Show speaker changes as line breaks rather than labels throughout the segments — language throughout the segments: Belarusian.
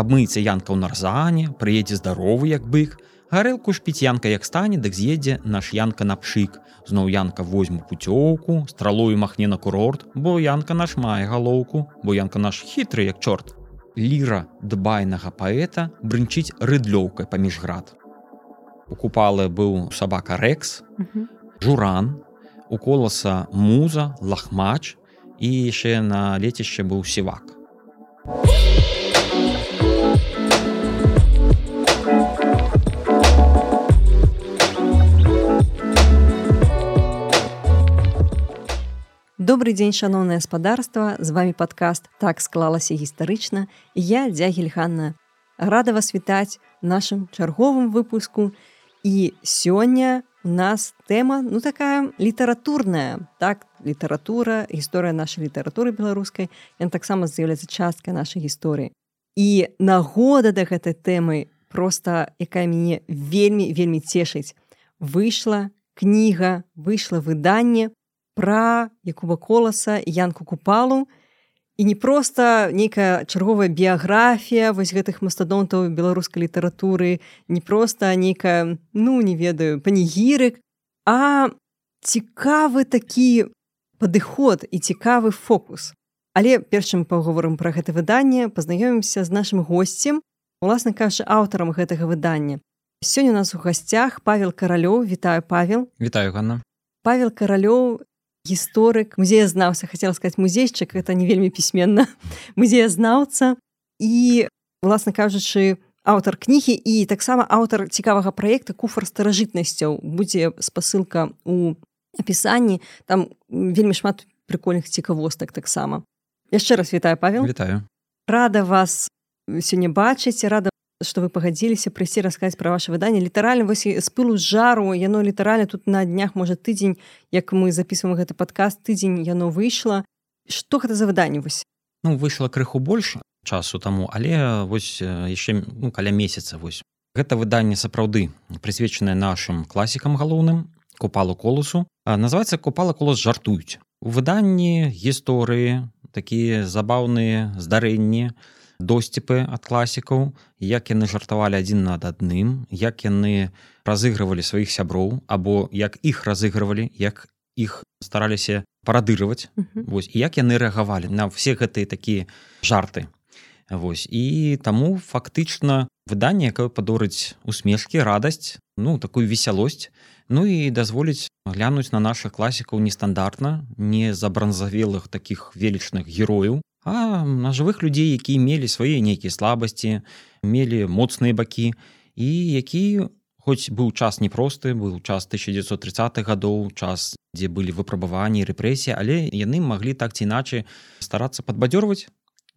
абмыецца янка ў нарзане прыедзе здаровы як бык. Гарэлку шпіць янка як стане дык з'едзе наш янка на пшык зноў янка возьму пуцёўку стралою махне на курорт бо янка наш мае галоўку бо янка наш хітры як чорт. Ліра дбайнага паэта брынчыць рыдлёўкай паміж град. У купалы быў сабака рэкс журан у коласа муза лахмач і яшчэ на лецішча быў сівак
Добрый дзень шаноўнае гаспадарства з вами падкаст так склалася гістарычна я дзягельханна рада вас вітаць нашым чарговым выпуску. І сёння у нас тэма ну такая літаратурная так літаратура гісторыя нашай літаратуры беларускай ён таксама з'яўляецца часткай нашай гісторыі і нагода да гэтай тэмы просто якая мяне вельмі вельмі цешыць выйшла кніга выйшла выданне пра якуба коласа янку купалу. І не проста нейкая чарговая біяграфія вось гэтых мастадонтаў беларускай літаратуры не проста нейкая ну не ведаю панігірык а цікавы такі падыход і цікавы фокус. Але першым паговорым пра гэта выданне пазнаёмімся з нашим госцем уласна кажа аўтарам гэтага выдання. Сёння у нас у гасцях павел каралёў. Вітаю павел.
Вітаю Ганна.
Павел каралёў гісторык музеязнаўца хацела сказать музейчык это не вельмі пісьменна музеязнаўца і власна кажучы аўтар кнігі і таксама аўтар цікавага праекта куфар старажытнасцяў будзе спасылка у апісанні там вельмі шмат прикольных цікавостак таксама яшчэ раз вітаю павел.
Вітаю.
Рада вас сёння бачыць рада что вы пагадзіліся прыйсці расказаць пра ваше выданне літаральна вось з пылу з жару. Яно літаральна тут на днях можа тыдзень як мы записываем гэты падкаст тыдзень яно выйшла что гэта за выданне вось?
Ну выйшла крыху больш часу таму але вось яшчэ ну, каля месяца вось. Гэта выданне сапраўды прысвечанае нашим класікам галоўным купалу колусу называется купала колос жартуюць у выданні гісторыі такія забаўныя здарэнні. у досціпы ад класікаў як яны жартавалі адзін над адным як яны разыгрывалі сваіх сяброў або як іх разыгрывалі як іх стараліся парадыраваць mm -hmm. вось як яны рэагавалі на все гэтыя такія жарты. Вось і таму фактычна выданне якое падорыць усмешкі радасць ну такую весялосць ну і дазволіць глянуць на наших класікаў нестандартна не за бранзавелых таких велічных герояў а на жывых людзей якія мелі свае нейкія слабасці мелі моцныя бакі і які хоць быў час непросты быў час 1930 гадоў час дзе былі выпрабаванні рэпрэсіі але яны маглі так ці іначай старацца падбадзёрваць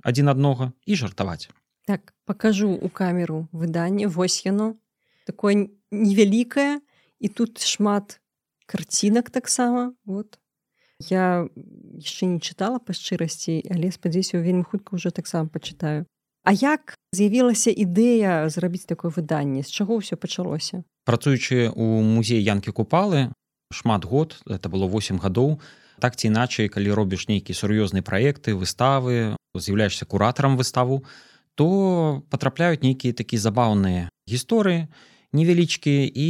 адзін аднога і жартаваць.
Так покажу у камеру выданне вось яно такое невялікае і тут шмат карцінак таксама вот я яшчэ не чытала па шчырасці але спадзяюся вельмі хутка ўжо таксама пачытаю А як з'явілася ідэя зрабіць такое выданне з чаго ўсё пачалося
працуючы у музей янкі купалы шмат год это было 8 гадоў так ці іначай калі робіш нейкія сур'ёзныя праекты выставы з'яўляешься куратарам выставу то патрапляюць нейкія такія забаўныя гісторыі невялічкія і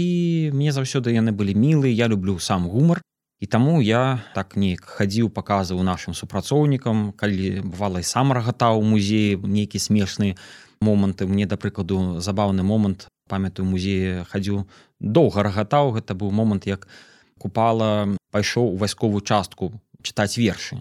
мне заўсёды яны былі мілы я люблю сам гумар і таму я так неяк хадзіў паказваў нашим супрацоўнікам калі бывала і сам рагатаў музеі нейкі смешны моманты мне да прыкладу забаўны момант памятаю музеі хадзіў доўга рагатаў гэта быў момант як купала пайшоў у вайсковую частку чытаць вершы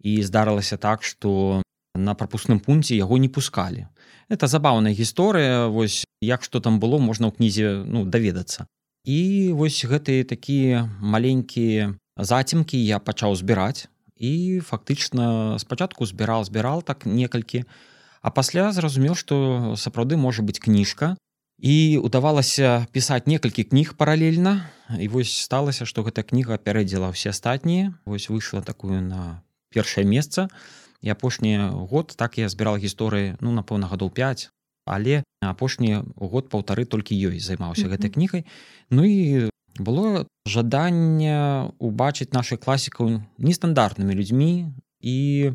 і здарылася так что на прапускным пункце яго не пускалі. Это забаўная гісторыя. Вось як што там было можна ў кнізе ну даведацца і вось гэтыя такія маленькія зацімкі я пачаў збіраць. І фактычна спачатку збірал збірал так некалькі а пасля зразумеў што сапраўды можа быць кніжка. І удавалася пісаць некалькі кніг паралельна. І вось сталася што гэта кніга пярэдзіла ўсе астатнія. Вось выйшла такую на першае месца. І апошні год так я збірал гісторыі ну напэўна гадоў 5 але апошні год паўтары толькі ёй займаўся mm -hmm. гэтай кнігай. Ну і было жаданне убачыць наших класікаў нестандартнымі людзьмі. І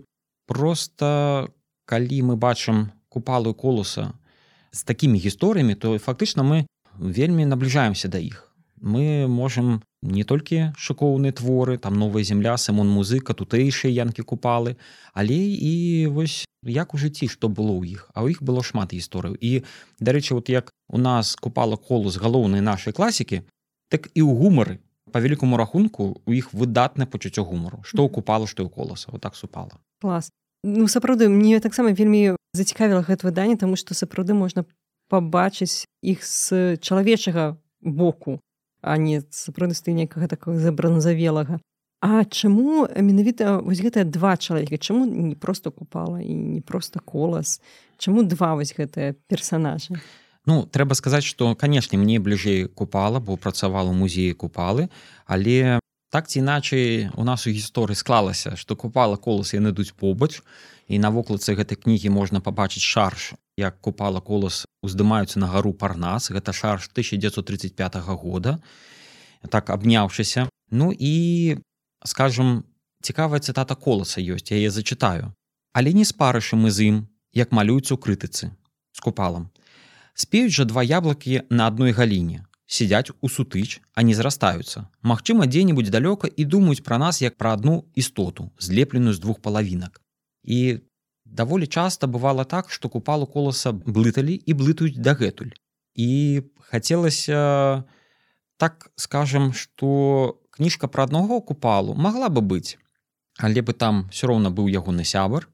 просто калі мы бачым купалу колуса з такімі гісторыямі то фактычна мы вельмі набліжаемся да іх. Мы можем не толькі шыкоўныя творы там новая земля сымон музыка тутэйшыя янкі купалы але і вось як у жыцці што было ў іх а ў іх было шмат гісторыяў. І дарэчы вот як у нас купала колу з галоўнай нашай класікі так і ў гумары по вялікаму рахунку у іх выдатнае пачуццё гумару. Што купала што ў коласа. Вот так супала.
Клас. Ну сапраўды мне таксама вельмі зацікавіла гэта выданне тому што сапраўды можна пабачыць іх з чалавечага боку а не сапраўднасты некага такого забранзавелага. А чаму менавіта вось гэтыя два чалавека? Чаму не просто купала і не просто колас? Чаму два вось гэтыя персонажы
Ну трэба сказаць што канешне мне бліжэй купала бо працавала музеі купалы але так ці іначай у нас у гісторыі склалася што купала колас яны ідуць побач. і на вокладцы гэтай кнігі можна пабачыць шарш як купала колас уздымаюцца на гару парнас. Гэта шарш 1935 года так абняўшыся. Ну і скажем цікавая цытата коласа ёсць яе зачытаю. Але не спарышы мы з ім як малююцца ў крытыцы з купалам. Спеюць жа два яблыкі на адной галіне сядзяць у сутыч а не зрастаюцца. Магчыма дзе-небудзь далёка і думаюць пра нас як пра адну істоту злепленую з двух палавінак і даволі часта бывала так што купалу коласа блыталі і блытаюць дагэтуль. І хацелася так скажем что кніжка пра аднаго купалу могла бы быць але бы там все роўна быў ягоны сябар.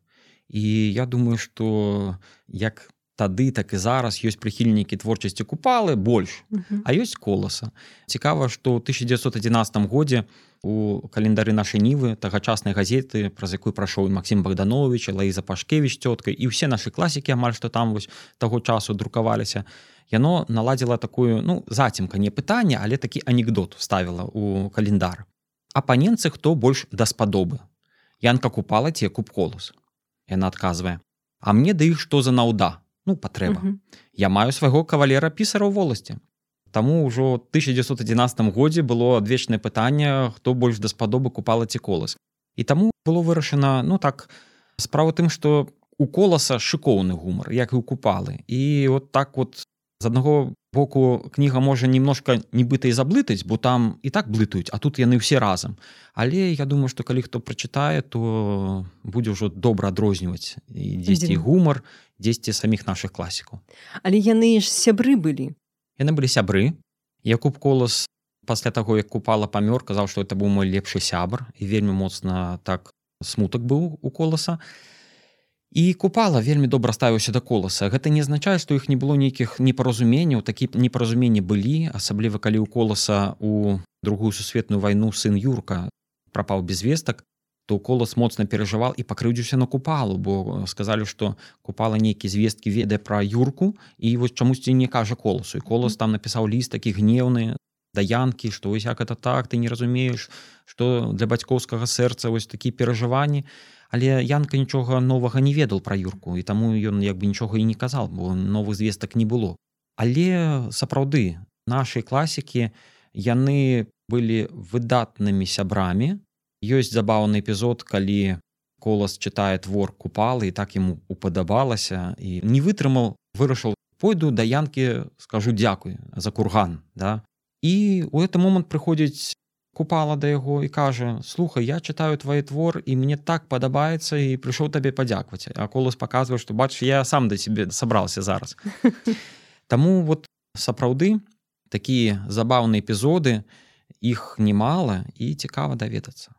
І я думаю что як тады так і зараз ёсць прыхільнікі творчасці купалы больш а ёсць коласа. Цікава што 1911 годзе у календары нашай нівы тагачаснай газеты праз якую прайшоў Масім богданович лаіза пашкевич цёткай і ўсе нашы класікі амаль што там вось таго часу друкаваліся яно наладзіла такую ну зацімка не пытанне але такі анекдот ставіла у календар апаненцы хто больш даспадобы янка купала ці куб колус яна адказвае. А мне да іх што за наўда ну патрэба я маю свайго кавалера пісара ў воласці Таму ўжо 1911 годзе было адвечнае пытанне, хто больш даспадобы купала ці колас. І таму было вырашана ну так справа тым, што у коласа шыкоўны гумар, як і ў купалы. І вот так вот з аднаго боку кніга можа немножко нібыта і заблытаць, бо там і так блытаюць, а тут яны ўсе разам. Але я думаю, што калі хто прачытае, то будзе ўжо добра адрозніваць дзесьці гумар, дзесьці саміх нашых класікаў.
Але яны ж сябры былі
яны былі сябры Якуб колас пасля таго як купала памёр казаў што это быў мой лепшы сябр і вельмі моцна так смутак быў у коласа і купала вельмі добра ставіўся да коласа. Гэта не азначае што іх не было нейкіх непаразуменняў. Такі непаразуменні былі асабліва калі ў коласа у другую сусветную вайну сын юрка прапаў без вестак то колас моцна перажывал і пакрыўдзіўся на купалу бо э, сказалі што купала нейкі звесткі ведае пра юрку і вось чамусьці не кажа коласу. І колас там напісаў ліст такі гнеўны даянкі што вось як это так ты не разумееш што для бацькоўскага сэрца вось такі перажыванні але янка нічога новага не ведал пра юрку і таму ён як бы нічога і не казал бо новых звестак не было. Але сапраўды нашай класікі яны былі выдатнымі сябрамі. Ёсць забаўны эпізод калі колас чытае твор купалы і так ему упадабалася і не вытрымаў вырашыў пойду да янкі скажу дзякуй за курган да. І у гэты момант прыходзіць купала да яго і кажа слухай я чытаю твой твор і мне так падабаецца і прыйшоў табе падзякваць а колас паказвае што бач я сам да себе сабраўся зараз Таму вот сапраўды такія забаўныя эпізоды іх немала і цікава даведацца.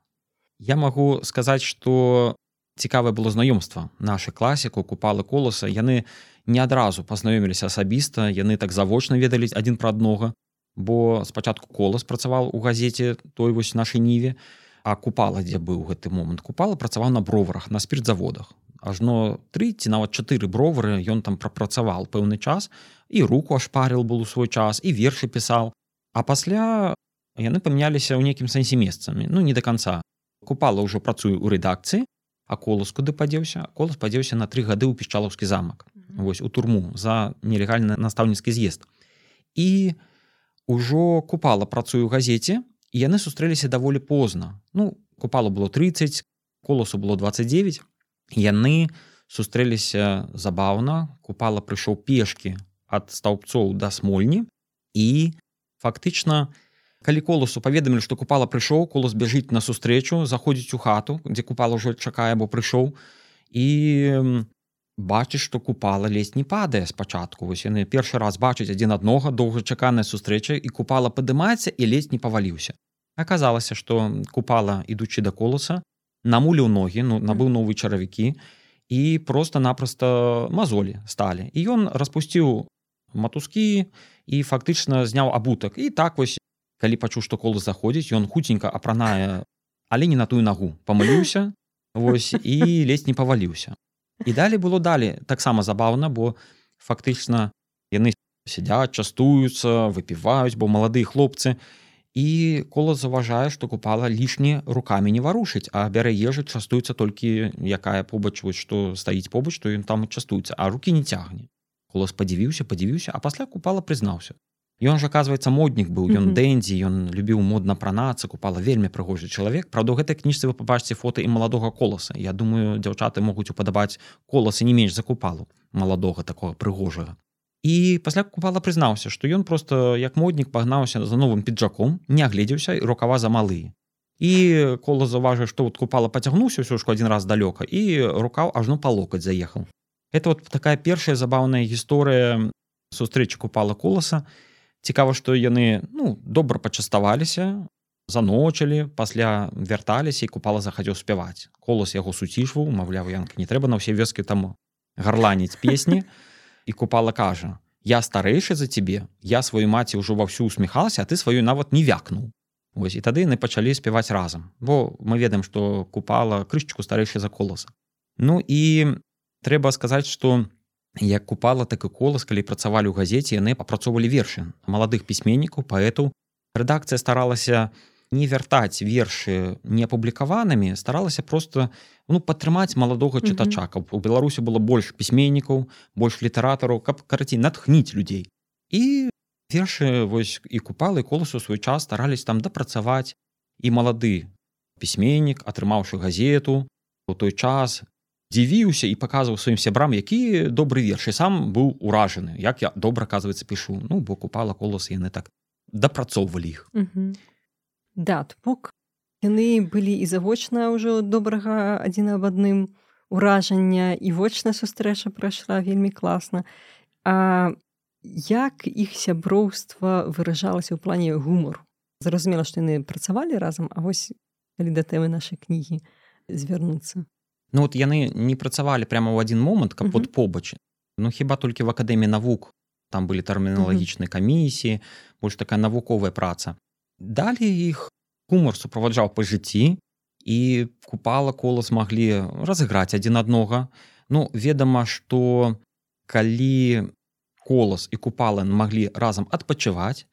Я магу сказаць, што цікавае было знаёмства наша класіку купалы коласа яны не адразу пазнаёміліся асабіста яны так завочна ведалі адзін пра аднога бо спачатку колас працаваў у газеце той вось нашай ніве а купала дзе быў гэты момант купала працаваў на броварах на спиртзаводах. Ажно тры ці нават чатыры бровары ён там прапрацаваў пэўны час і руку ашпарил был у свой час і вершы пісаў. А пасля яны памяняліся ў нейкім сэнсе месцамі ну не до конца купала ўжо працую ў рэдакцыі а колас куды падзеўся? Колас падзеўся на тры гады ў пішчалаўскі замак. Вось у турму за нелегальны настаўніцкі з'езд. І ўжо купала працую газеце і яны сустрэліся даволі позна. Ну купала было 30 коласу было 29 яны сустрэліся забаўна. Купала прыйшоў пешкі ад стаўбцоў да смольні. І фактычна калі коласу паведамілі што купала прыйшоў колас бяжыць на сустрэчу заходзіць у хату дзе купала ўжо чакае бо прыйшоў. І бачыць што купала ледзь не падае спачатку вось яны першы раз бачыць адзін аднога доўгачаканая сустрэча і купала падымаецца і ледзь не паваліўся аказалася што купала ідучы да коласа намуліў ногі ну набыў новыя чаравікі і просто-напросто мазолі сталі і ён распусціў матускі і фактычна зняў абутак і так вось калі пачуў што колы заходзіць ён хуценька апранае але не на тую нагу памыліўся Вось і ледзь не паваліўся і далі было далі. Таксама забаўна бо фактычна яны сядзяць частуюцца выпіваюць бо маладыя хлопцы і кола заўважае што купала лішні руками не варушыць а бярэ ежы частуецца толькі якая побач вось што стаіць побач што ён там частуецца а руки не цягне кола спадзівіўся падзівіўся а пасля купала прызнаўся Ён жа аказваецца моднік быў ён mm -hmm. дэндзі ён любіў модна пранацца купала вельмі прыгожы чалавек Праўда гэтай кніжцы вы пабачце фото і маладога коласа. Я думаю дзяўчаты могуць упадабаць коласы не менш закупалу маладога такого прыгожага. І пасля купала прызнаўся што ён просто як моднік пагнаўся за новым піджаком не агледзеўся і рукава за малы і кола заўважыў што вот купала пацягнуўся ўсё ж адзін раз далёка і рукаў ажно па локаць заехаў. Это вот такая першая забаўная гісторыя сустрэчы купала коласа цікава што яны ну добра пачаставаліся заночылі пасля вярталіся і купала захацеў спяваць. Колас яго суцішваў маўляў янка не трэба на ўсе вёскі там гарланіць песні. І купала кажа я старэйшы за цябе я сваю маці ўжо ва ўсю усміхалася а ты сваю нават не вякнуў Вось і тады яны пачалі спяваць разам. Бо мы ведаем што купала крышчыку старэйшы за коласа. Ну і трэба сказаць што як купала так і колас калі працавалі ў газеце яны апрацоўвалі вершы маладых пісьменнікаў паэту рэдакцыя старалася не вяртаць вершы не апублікаванымі старалася просто ну падтрымаць маладога чытача каб у беларусі было больш пісьменнікаў больш літаратараў каб карацей натхніць людзей. І вершы вось і купалы коласу свой час старались там дапрацаваць. І малады пісьменнік атрымаўшы газету у той час дзівіўся і паказваў сваім сябрам які добры верш і сам быў уражаны як я добра аказваецца пішу. Ну бо купала коласы яны так дапрацоўвалі іх.
Да бок яны былі і завочна ўжо добрага адзін аб адным уражання і вочная сустрэча прайшла вельмі класна. А як іх сяброўства выражалася ў плане гумору зразумела што яны працавалі разам А вось калі да тэмы нашай кнігі звярнуцца
Ну вот яны не працавалі прямо ў адзін момант каб под побач Ну хіба толькі в акадэміі навук. Там былі тэрміналагічныя камісіі больш такая навуковая праца. Далі іх гумар суправаджаў па жыцці і купала колас маглі разыграць адзін аднога. Ну ведама што калі колас і купалан маглі разам адпачываць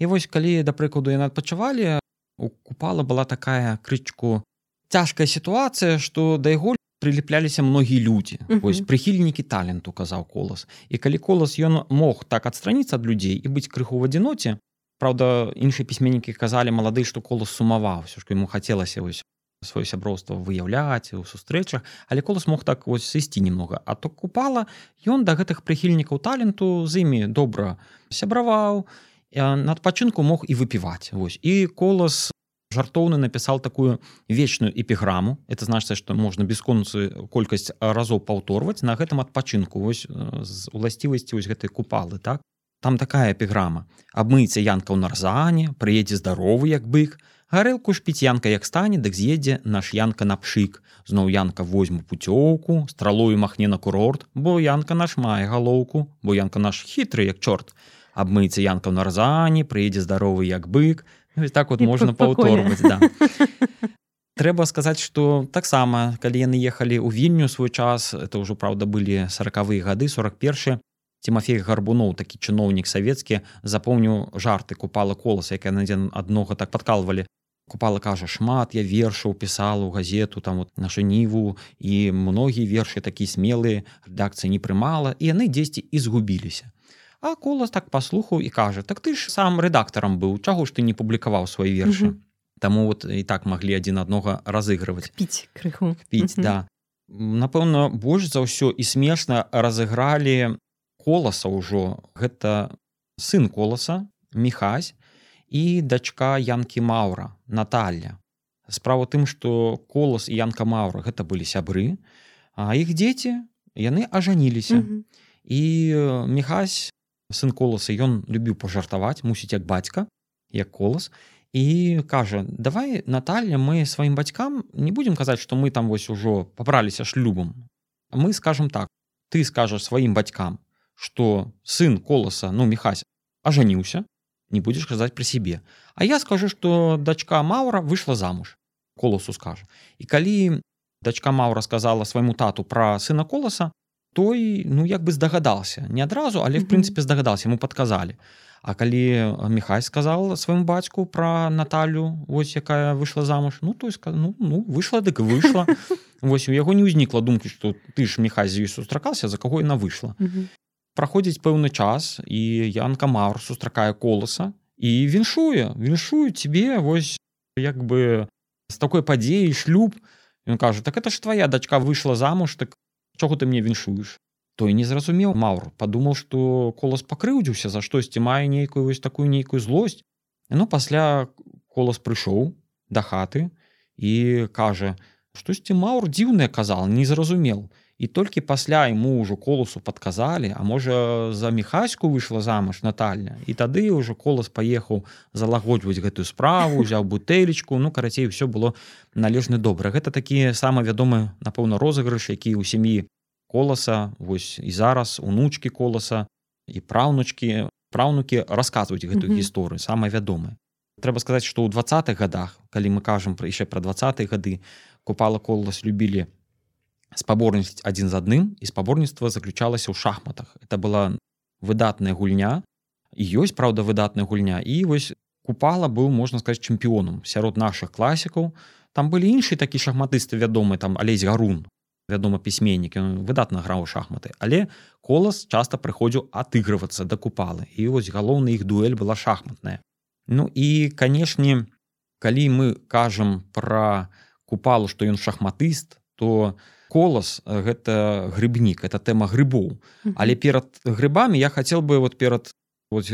і вось калі да прыкладу яны адпачывалі у купала была такая крычку цяжкая сітуацыя што да яго прыліпляліся многія людзі. Вось прыхільнікі таленту казаў колас. І калі колас ён мог так адстраніцца ад людзей і быць крыху в адзіноце Праўда іншыя пісьменнікі казалі малады што колас сумаваў все ж яму хацелася вось сваё сяброўства выяўляць у сустрэчах але колас мог так вось сысці немного а то купала ён да гэтых прыхільнікаў таленту з імі добра сябраваў на адпачынку мог і выпіваць. Вось. І колас жартоўны напісаў такую вечную эпіграму. Это значыцца што можна бесконцы колькасць разоў паўторваць на гэтым адпачынку. Вось з уласцівасці вось гэтай купалы так? Там такая эпіграма. Абмыйце янка ў нарзане прыедзе здаровы як бык. Гарэлку шпіць янка як стане дык з'едзе наш янка на пшык. Зноў янка возьму пуцёўку стралою махне на курорт бо янка наш мае галоўку бо янка наш хітры як чорт. Абмыйце янка ў нарзане прыедзе здаровы як бык так вот можна паўторваць да. трэба сказаць што таксама калі яны ехалі ў вільню свой час это ўжо праўда былі сороквыя гады 41 Тимофей гарбуноў такі чыноўнік савецкі запомніў жарты купала коласа якая надзен аднога так падкалвалі. Купала кажа шмат я вершаў пісала ў газету там вот нашу ніву і многія вершы такі смелыя рэдакцыя не прымала і яны дзесьці і згубіліся а колас так паслухаў і кажа так ты ж сам рэдактарам быў чаго ж ты не публікаваў свае вершы Таму вот і так маглі адзін аднога разыгрываць
піць крыху
піць да. Напэўна больш за ўсё і смешна разыгралі коласа ўжо гэта сын коласа мехась і дачка янкі маўра Наталля справа тым што колас і янка маўра гэта былі сябры а іх дзеці яны ажаніліся. Mm -hmm. і мехась сын коласа ён любіў пажартаваць мусіць як бацька як колас і кажа давай Наталья мы сваім бацькам не будемм казаць што мы там вось ужо пабраліся шлюбам мы скажем так ты скажаш сваім бацькам что сын коласа ну мехась ажаніўся не будзеш казаць пра сябе А я скажу что дачка маура выйшла замуж коласу скажа і калі дачка маура сказала свайму тату пра сына коласа той ну як бы здагадался не адразу але в прынцыпе здагадался ему подказалі А калі мехай сказал свайму бацьку про Наталю ось якая выйшла замуж ну то есть ну, ну выйшла дык выйшла. Вось у яго не ўзнікла думкі что ты ж мехай з ёй сустракался за каго яна выйшла. Праходзіць пэўны час і янка маур сустракае коласа і віншуе віншую тебе вось як бы з такой падзеяй шлюб. Ён кажа так это ж твоя дачка выйшла замуж так чого ты мне віншуеш той не зразумеў маур. Падумаў што колас пакрыўдзіўся за штосьці мае нейкую вось такую нейкую злосць ну пасля колас прыйшоў да хаты і кажа штосьці маур дзіўнае казал не зразумел і толькі пасля ему ўжо коласу падказалі а можа за мехаську выйшла замуж Натальня і тады ўжо колас паехаў залагодваць гэтую справу узяў бутэлечку ну карацей все было належна добра гэта такі самы вядомы напэўна розыгрыш які ў сям'і коласа вось і зараз унучкі коласа і праўнучкі праўнукі расказваюць гэтую mm -hmm. гісторыю самая вядомая трэба сказаць што ў двадцатых годах калі мы кажам пра яшчэ пра двадцатые гады купала колас любілі спаборніцтв адзін з адным і спаборніцтва заключалася ў шахматах. Это была выдатная гульня. І ёсць праўда выдатная гульня. І вось купала быў можна сказать чэмпіёнам. Сярод наших класікаў. Там былі іншыя такі шахматысты вядомы там алесь гарун вядома пісьменнік. Выдатна граў шахматы. Але колас часта прыходзіў атыгрывацца да купалы. І вось галоўны іх дуэль была шахматная. Ну і канешне калі мы кажам про купалу што ён шахматыст то то колас э, гэта грыбнік это тэма грыбоў. Але перад грыбамі я хацеў бы вот перад вот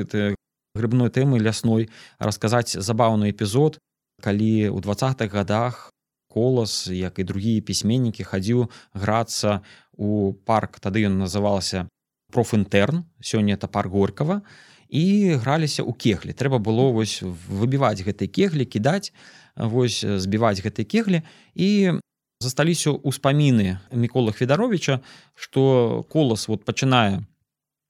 грыбной тэмы лясной расказаць забаўны эпізод калі ў двадцатых годах колас як і другія пісьменнікі хадзіў грацца у парк тады ён назывался профінтерн сёння это парк горького і граліся ў кеглі. Трэба было вось выбіваць гэтай кеглі кідаць вось збіваць гэтай кеглі і засталіся ўспаміны мікола федаровича что колас вот пачынае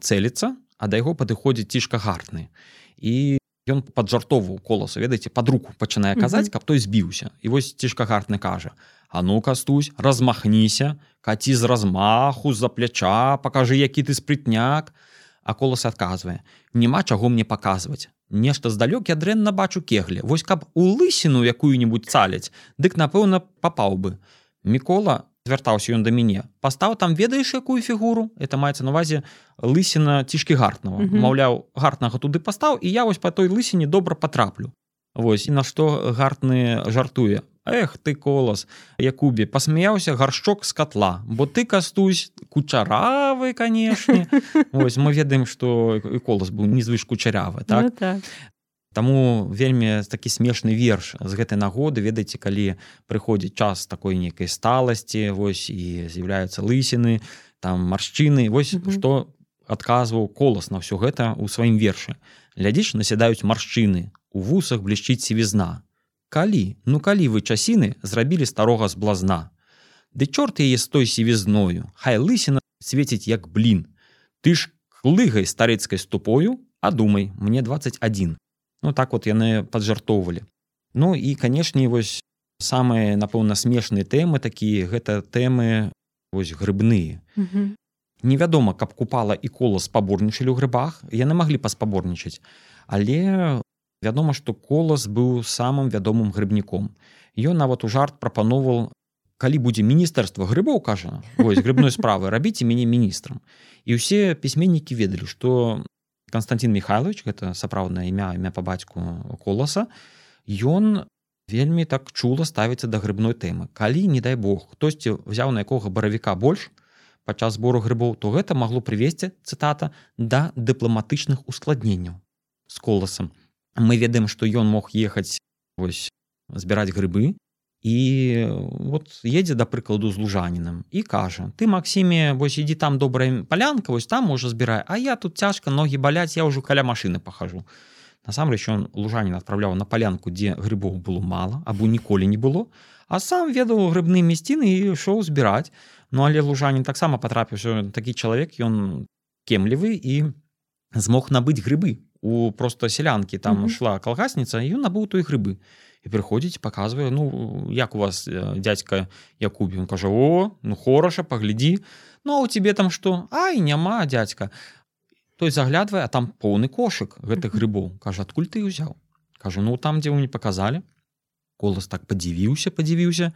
цэліцца а да яго падыходзіць цішка гартны. І ён поджартову коласа ведаеце под руку пачынае казаць каб той збіўся і вось цішка гартны кажа а ну кастусь размахніся каці з размаху за пляча покажы які ты спрытняк а колас адказвае няма чаго мне паказваць нешта здалёк я дрэнна бачу кеглі вось каб у лысіну якую-нибудь цаляць дык напэўна папаў бы. Мікола звяртаўся ён да мяне. Пастаў там ведаеш якую фігуру? Это маецца на увазе лысіна цішкі гартнага маўляў гартнага туды пастаў і я вось по той лысіне добра потраплю. Вось і на што гартны жартуе Эх ты колас Якубе пасмяяўся гаршчок з котла. Бо ты кастусь кучаравы канешне Вось мы ведаем што колас быў незвыш кучарявы так, ну, так. Таму вельмі такі смешны верш з гэтай нагоды. Ведаеце калі прыходзіць час такой нейкай сталасці вось і з'яўляюцца лысіны там маршчыны вось што mm -hmm. адказваў колас на ўсё гэта ў сваім вершы. Глядзіш насядаюць маршчыны у вусах блішчыць сівізна калі ну калі вы часіны зрабілі старога з блазна. Ды чорт яе з той сівізною хай лысіна свеціць як блін ты ж хлыгай старэцкай ступою а думай мне 21 ну так вот яны поджартоўвалі. Ну і канешне вось самыя напэўна смешныя тэмы такія гэта тэмы вось грыбныя. Невядома каб купала і кола спаборнічалі ў грыбах яны маглі паспаборнічаць але вядома што колас быў самым вядомым грыбніком. Ён нават у жарт прапановал калі будзе міністэрства грыбоў кажа вось грыбной справы рабіце мяне міністрам і ўсе пісьменнікі ведалі што Константин Михайлович гэта сапраўднае імя імя па бацьку коласа ён вельмі так чула ставіцца да грыбной тэмы. Калі не дай Бог хтосьці взяў на якога баравіка больш падчас збору грыбоў то гэта магло прывесці цытата да дыпламатычных ускладненняў з коласам мы ведаем што ён мог ехаць вось збіраць грыбы і вот едзе да прыкладу з лужанінам і кажа ты Масіме вось ідзі там добрая палянка вось там можа збірае А я тут цяжка ногі баляць я ўжо каля машыны пахожу насамрэч ён лужанін адпраўляў на палянку дзе грыбоў было мала або ніколі не было а сам ведаў грыбны мясціны і ішоў збіраць Ну але лужанін таксама патрапіўся такі чалавек ён кемлівы і змог набыць грыбы у просто сялянкі там mm -hmm. шла калгасніца ён набыў той грыбы і прыходзіць показвае ну як у вас дядзька Якубі он кажа о ну хораша паглядзі Ну а у тебе там что? Ай няма дядзька той заглядвае а там поўны кошык гэтых грыбоў кажа адкуль ты ўзяў кажу ну там дзе вы не показалі колас так падзівіўся падзівіўся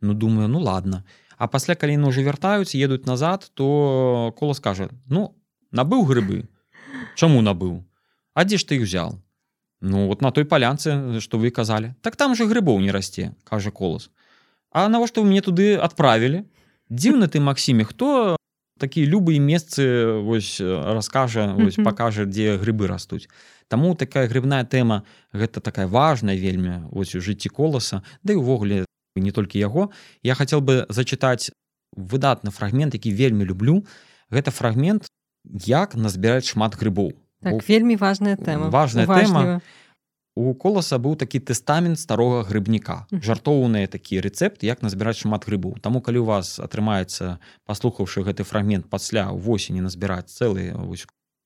ну думаю ну ладно а пасля калі ну уже вяртаюць едуць назад то колас кажа ну набыў грыбы чаму набыў А дзе ж ты узял Ну вот на той палянцы что вы казалі. Так там же грыбоў не расце кажа колас. А навошта вы мне туды адправілі? Дзіўны ты Масіме хто такія любыя месцы вось раскажа вось, пакажа дзе грыбы растуць. Таму такая грыбная тэма гэта такая важная вельмі ось у жыцці коласа да і увогуле не толькі яго. Я хацеў бы зачытаць выдатны фрагмент які вельмі люблю. Гэта фрагмент як назбіраць шмат грыбоў
так, вельмі важная тэма
важная тэма. у коласа быў такі тэстамент старога грыбніка. Жартоўныя такі рэцэпт як назбіраць шмат грыбоў Таму калі у вас атрымаецца паслухаўшы гэты фрагмент пасля восені назбіраць цэлы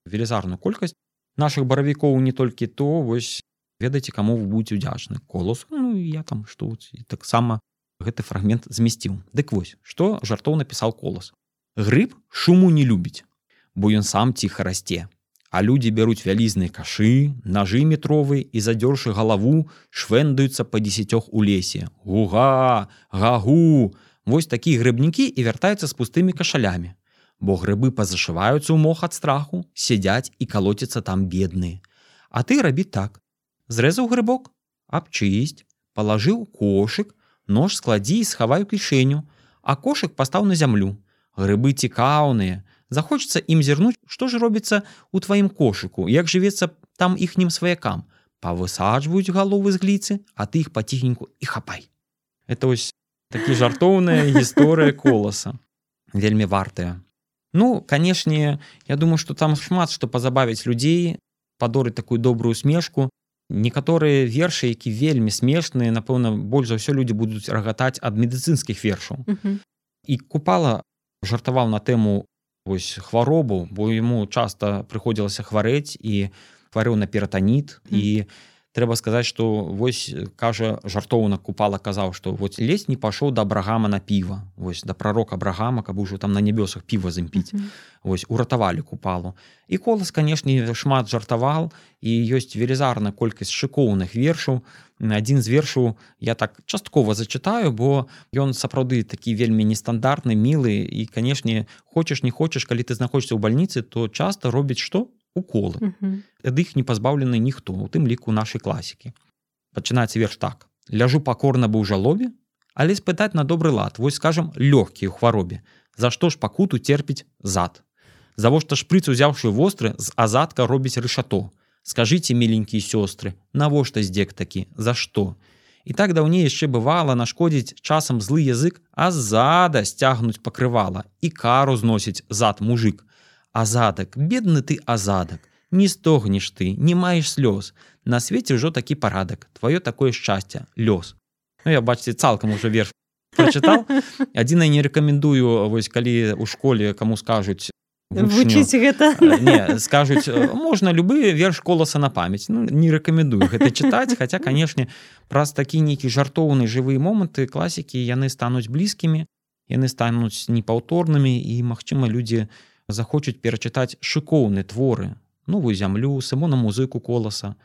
велізарную колькасць наших баравікоў не толькі то вось ведаеце каму вы будете удзячны колос ну, я там што таксама гэты фрагмент змясціў. Дык вось што жартоў напісаў колас. Грыб шуму не любіць бо ён сам ціха расце А людзі бяруць вялізныя кашы, нажы метровы і задзёршы галаву швэндаюцца па дзесяцёх у лесе. Гуга, гагу! Вось такія грыбнікі і вяртаюцца з пустымі кашалямі. Бо грыбы пазашываюцца ў мох ад страху, сядзяць і калоцяцца там бедныя. А ты рабі так. Зрэзаў грыбок, абчысць, палажыў кошык, нож складзі і схаваю кішэню, а кошык пастаў на зямлю. Грыбы цікаўныя, захочется ім зірнуць што ж робіцца у тваім кошыку як жывецца там іхнім сваякам павысаджваюць галовы з гліцы а ты іх паціхеньку і хапай. Это ось такі жартоўная гісторыя коласа вельмі вартая ну канешне я думаю что там шмат што пазабавіць людзей падорыць такую добрую смешку. Некаторыя вершы які вельмі смешныя напэўна больш за ўсё людзі будуць рагатаць ад медыцынскіх вершаў і купала жартаваў на тэму вось хваробу бо яму часта прыходзілася хварэць і хварэў на ператаніт mm. і трэба сказаць что вось кажа жартоўна купала казаў что вот лезь не пашоў да абрагама на піва. Вось да пророка абрагама каб ужо там на нябёсах піва зімпіць mm -hmm. вось уратавалі купалу. І колас канешне шмат жартавал і ёсць велізарная колькасць шыкоўных вершаў. Адзін з вершаў я так часткова зачытаю бо ён сапраўды такі вельмі нестандартны мілы і канешне хочаш не хочаш калі ты знаходишься ў бальніцы то часто робіць што уколы. Ад іх не пазбаўлены ніхто у тым ліку нашай класікі пачынаецца верш так. Ляжу пакорна быў жалобе але спытаць на добры лад. Вось скажем лёгкі ў хваробе за што ж пакуту терпіць зад? Завошта шпрыц узяўшы востры з азадка робіць рышато скажите миленькие сёстры навошта здзек такі за что? І так даўней яшчэ бывала нашкодзіць часам злы язык а зада сцягнуць пакрывала і кару зносіць зад мужик азадак. Бедны ты азадак. Не стогнеш ты не маеш слёз. На свеце ўжо такі парадак твоё такое шчасце лёс ну, я бачце цалкам уже верш прочытал адзіна не рэкамендую вось калі у школе каму скажуць
вучыць гэта
не, скажуць можна любы верш коласа на памяць ну, не рэкамендую гэта чытаць хаця канешне праз такі нейкі жартоўны жывыя моманты класікі яны стануць блізкімі яны стануць непаўторнымі і магчыма людзі захочуць перачытаць шыкоўны творы. Новую зямлю саму на музыку коласа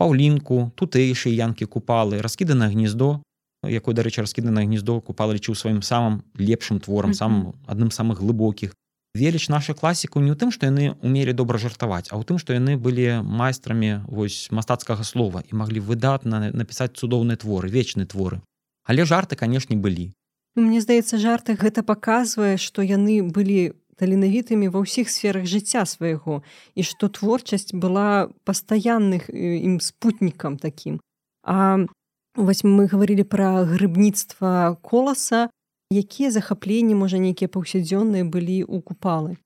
паўлінку тутэйшыя янкі купалы раскідана гнездо якой дарэчы раскідана гнездо купала лічыў сваім самым лепшым творам самым адным самых глыбокіх. Веліч наша класіку не ў тым што яны умелі добра жартаваць а ў тым што яны былі майстрамі вось мастацкага слова і маглі выдатна напісаць цудоўныя творы вечны творы. Але жарты канешне былі.
Мне здаецца жарты гэта паказвае што яны былі таленавітымі ва ўсіх сферах жыцця свайго і што творчасць была пастаянных ім спутнікам такім. А вось мы гаварылі пра грыбніцтва коласа. Якія захапленні можа нейкія паўсядзённыя былі ў купалы?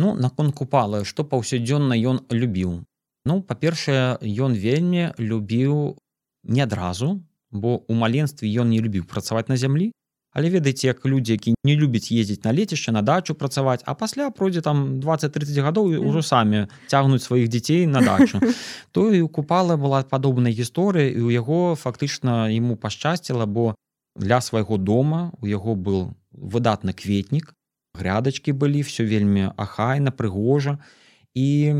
Ну наконт купалы што паўсядзённа ён любіў? Ну па-першае ён вельмі любіў не адразу бо у маленстве ён не любіў працаваць на зямлі Але ведаеце як людзі які не любяць ездзіць на лецішча на дачу працаваць а пасля пройдзе там 20-30 гадоў ўжо самі цягнуць сваіх дзяцей на дачу. То і у купала была падобная гісторыя і ў яго фактычна ему пашчасціла бо для свайго дома у яго был выдатны кветнік грядачкі былі все вельмі ахайна прыгожа. І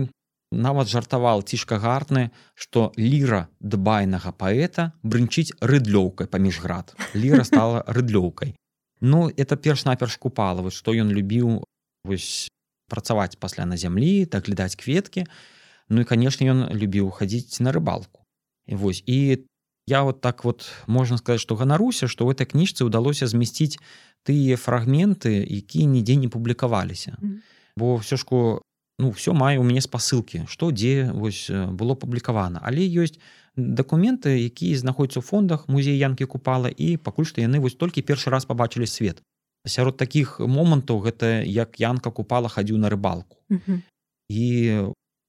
нават жартавал цішка гартны што ліра дбайнага паэта брынчыць рыдлёўкай паміж град. Ліра стала рыдлёўкай. Ну это перш-наперш купалавы што ён любіў вось працаваць пасля на зямлі так глядаць кветкі. Ну і канешне ён любіў хадзіць на рыбалку. І вось і я вот так вот можна сказаць што ганаруся што ў этой кніжцы ўдалося змясціць тыя фрагменты якія нідзе не публікаваліся. Бо все ж ну все мае у мяне спасылкі што дзе вось было публікавана але ёсць дакументы якія знаходзяцца ў фондах музей янкі купала і пакуль што яны вось толькі першы раз пабачылі свет. Сярод такіх момантаў гэта як янка купала хадзіў на рыбалку. І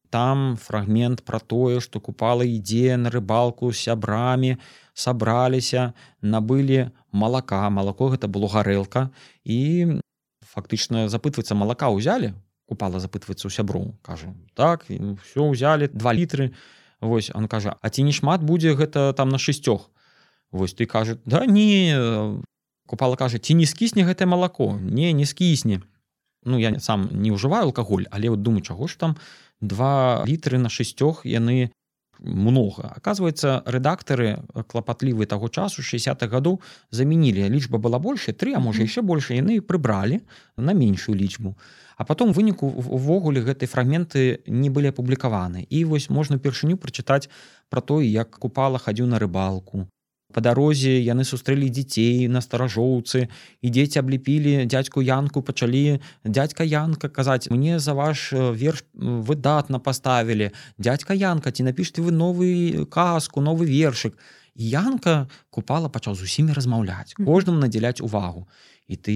там фрагмент про тое што купала ідзе на рыбалку з сябрамі сабраліся набылі малака. Малако гэта было гарэлка. І фактычна запытваецца малака ўзялі купала запытваецца ў сяброў кажа так все ўзялі два літры Вось он кажа А ці не шмат будзе гэта там на шестёх? Вось ты кажа да не купала кажа ці не скісне гэтае малако? Не не скісне Ну я сам не ўжываю алкаголь але вот думаю чаго ж там два літры на шестёх яны много. Оказывается рэдактары клапатлівы таго часу 60-х гадоў замянілі лічба была больше три а можа яшчэ больше. Яны прыбралі на меншую лічбу а потом выніку увогуле гэтай фрагменты не былі апублікаваны і вось можна упершыню прачытаць про то як купала хадзіў на рыбалку по дарозе яны сустрэлі дзяцей на старажоўцы і дзеці абліпілі дядзьку янку пачалі дядька янка казаць мне за ваш верш выдатна паставілі. Дядька янка ці напішце вы новы казку новы вершык янка купала пачаў з усімі размаўляць кожным надзяляць увагу і ты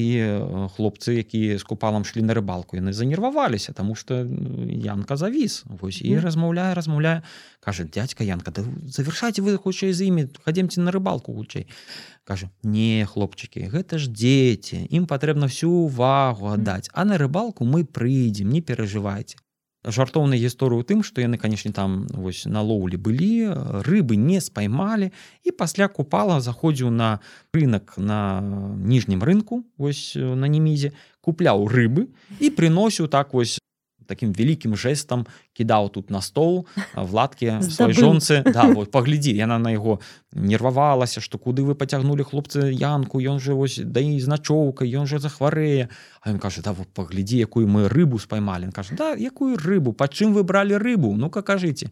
хлопцы якія з купалам шлі на рыбалку яны занерваваліся тому что янка завіс вось і размаўляе размаўляе кажа дядька янка да завершайце вы хутчэй з імі хадземце на рыбалку хутчэй кажа не хлопчыкі гэта ж дзеці ім патрэбна всю увагу аддаць а на рыбалку мы прыйдзем не перажывайце жартоўнай гісторыю тым што яны канешне там вось на лоўлі былі рыбы не спаймалі і пасля купала заходзіў на рынок на ніжнім рынку вось на немізе купляў рыбы і прыносіў так вось таким вялікім жэстам кідаў тут на стол владкі свай жонцы да, вот, паглядзі яна на яго нервавалася што куды вы пацягнулі хлопцы янку? Ён жа вось да і значоўка ён жа захварэе А ён кажа да вот паглядзі якую мы рыбу спаймалі кажа да якую рыбу? Па чым вы бралі рыбу? Ну-ка кажыце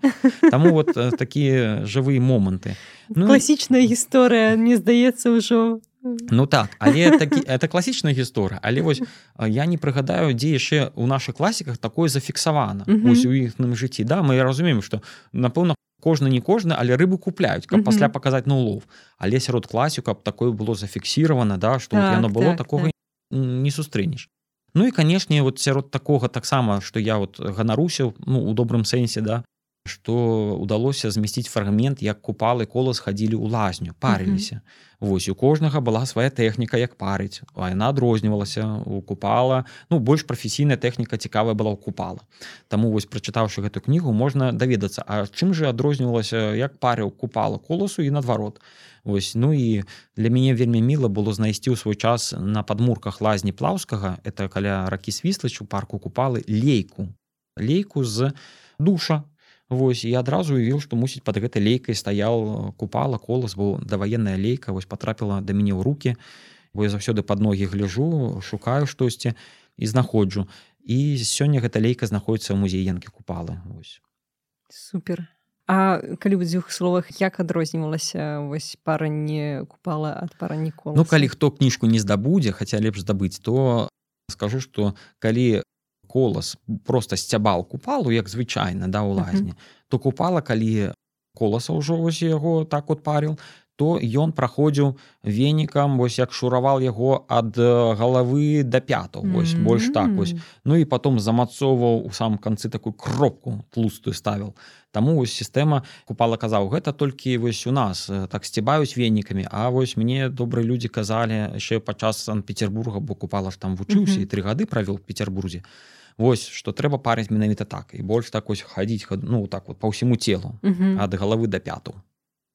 Таму вот такія жывыя моманты
ну, класічная гісторыя мне здаецца ўжо
Ну так але такі это класічная гісторыя. Але вось я не прыгадаю дзе яшчэ у наших класіках такое зафіксавана. Mm -hmm. ось у іхным жыцці. Да мы разумеем что напэўна кожны не кожны але рыбы купляюць каб пасля паказаць на улов. Але сярод класіку каб такое было зафіксіравана да что так, яно было так, такого так. не сустрэнеш. Ну і канешне вот сярод такога таксама что я вот ганарусіў ну у добрым сэнсе да што удалося змясціць фрагмент як купалы колас хадзілі ў лазню парыліся. Uh -huh. Вось у кожнага была свая тэхніка як парыць. А яна адрознівалася у купала ну больш прафесійная тэхніка цікавая была ў купала. Таму вось прачытаўшы гэту кнігу можна даведацца А чым же адрознівалася як парыў купала коласу і наадварот Вось ну і для мяне вельмі міла было знайсці ў свой час на падмурках лазні плаўскага это каля ракі свіслач у парку купалы лейку. Лейку з душа Вось і адразу уявіў, што мусіць пад гэтай лейкай стаяў э, купала колас бо даваенная лейка вось потрапіла да мяне ў руки бо я заўсёды пад ногі гляжу шукаю штосьці і знаходжу. І сёння гэта лейка знаходіцца ў музеі янкі купалы ось
супер. А калі ў дзвюх словах як адрознівалася вось паранне купала ад паранікола
Ну калі хто кніжку не здабудзе хаця лепш здабыць то скажу что калі колас просто сцябал купалу як звычайна да у лазні -huh. то купала калі коласа ўжо вось яго так от парил то ён праходзіў венікам вось як шуравал яго ад галавы да пяту вось mm -hmm. больш так вось ну і потом замацоўваў у самом канцы такую кропку тлустую ставіл Таму вось сістэма купала казаў гэта толькі вось у нас так сцібаюць венікамі А вось мне добрыя людзі казалі яшчэ падчас санкт-петербурга бо купала ж там вучыўся і тры гады правёл петербурзе Вось што трэба парыць менавіта так і больш так ось хадзіць ну так вот по ўсяму телу ад галавы да пяту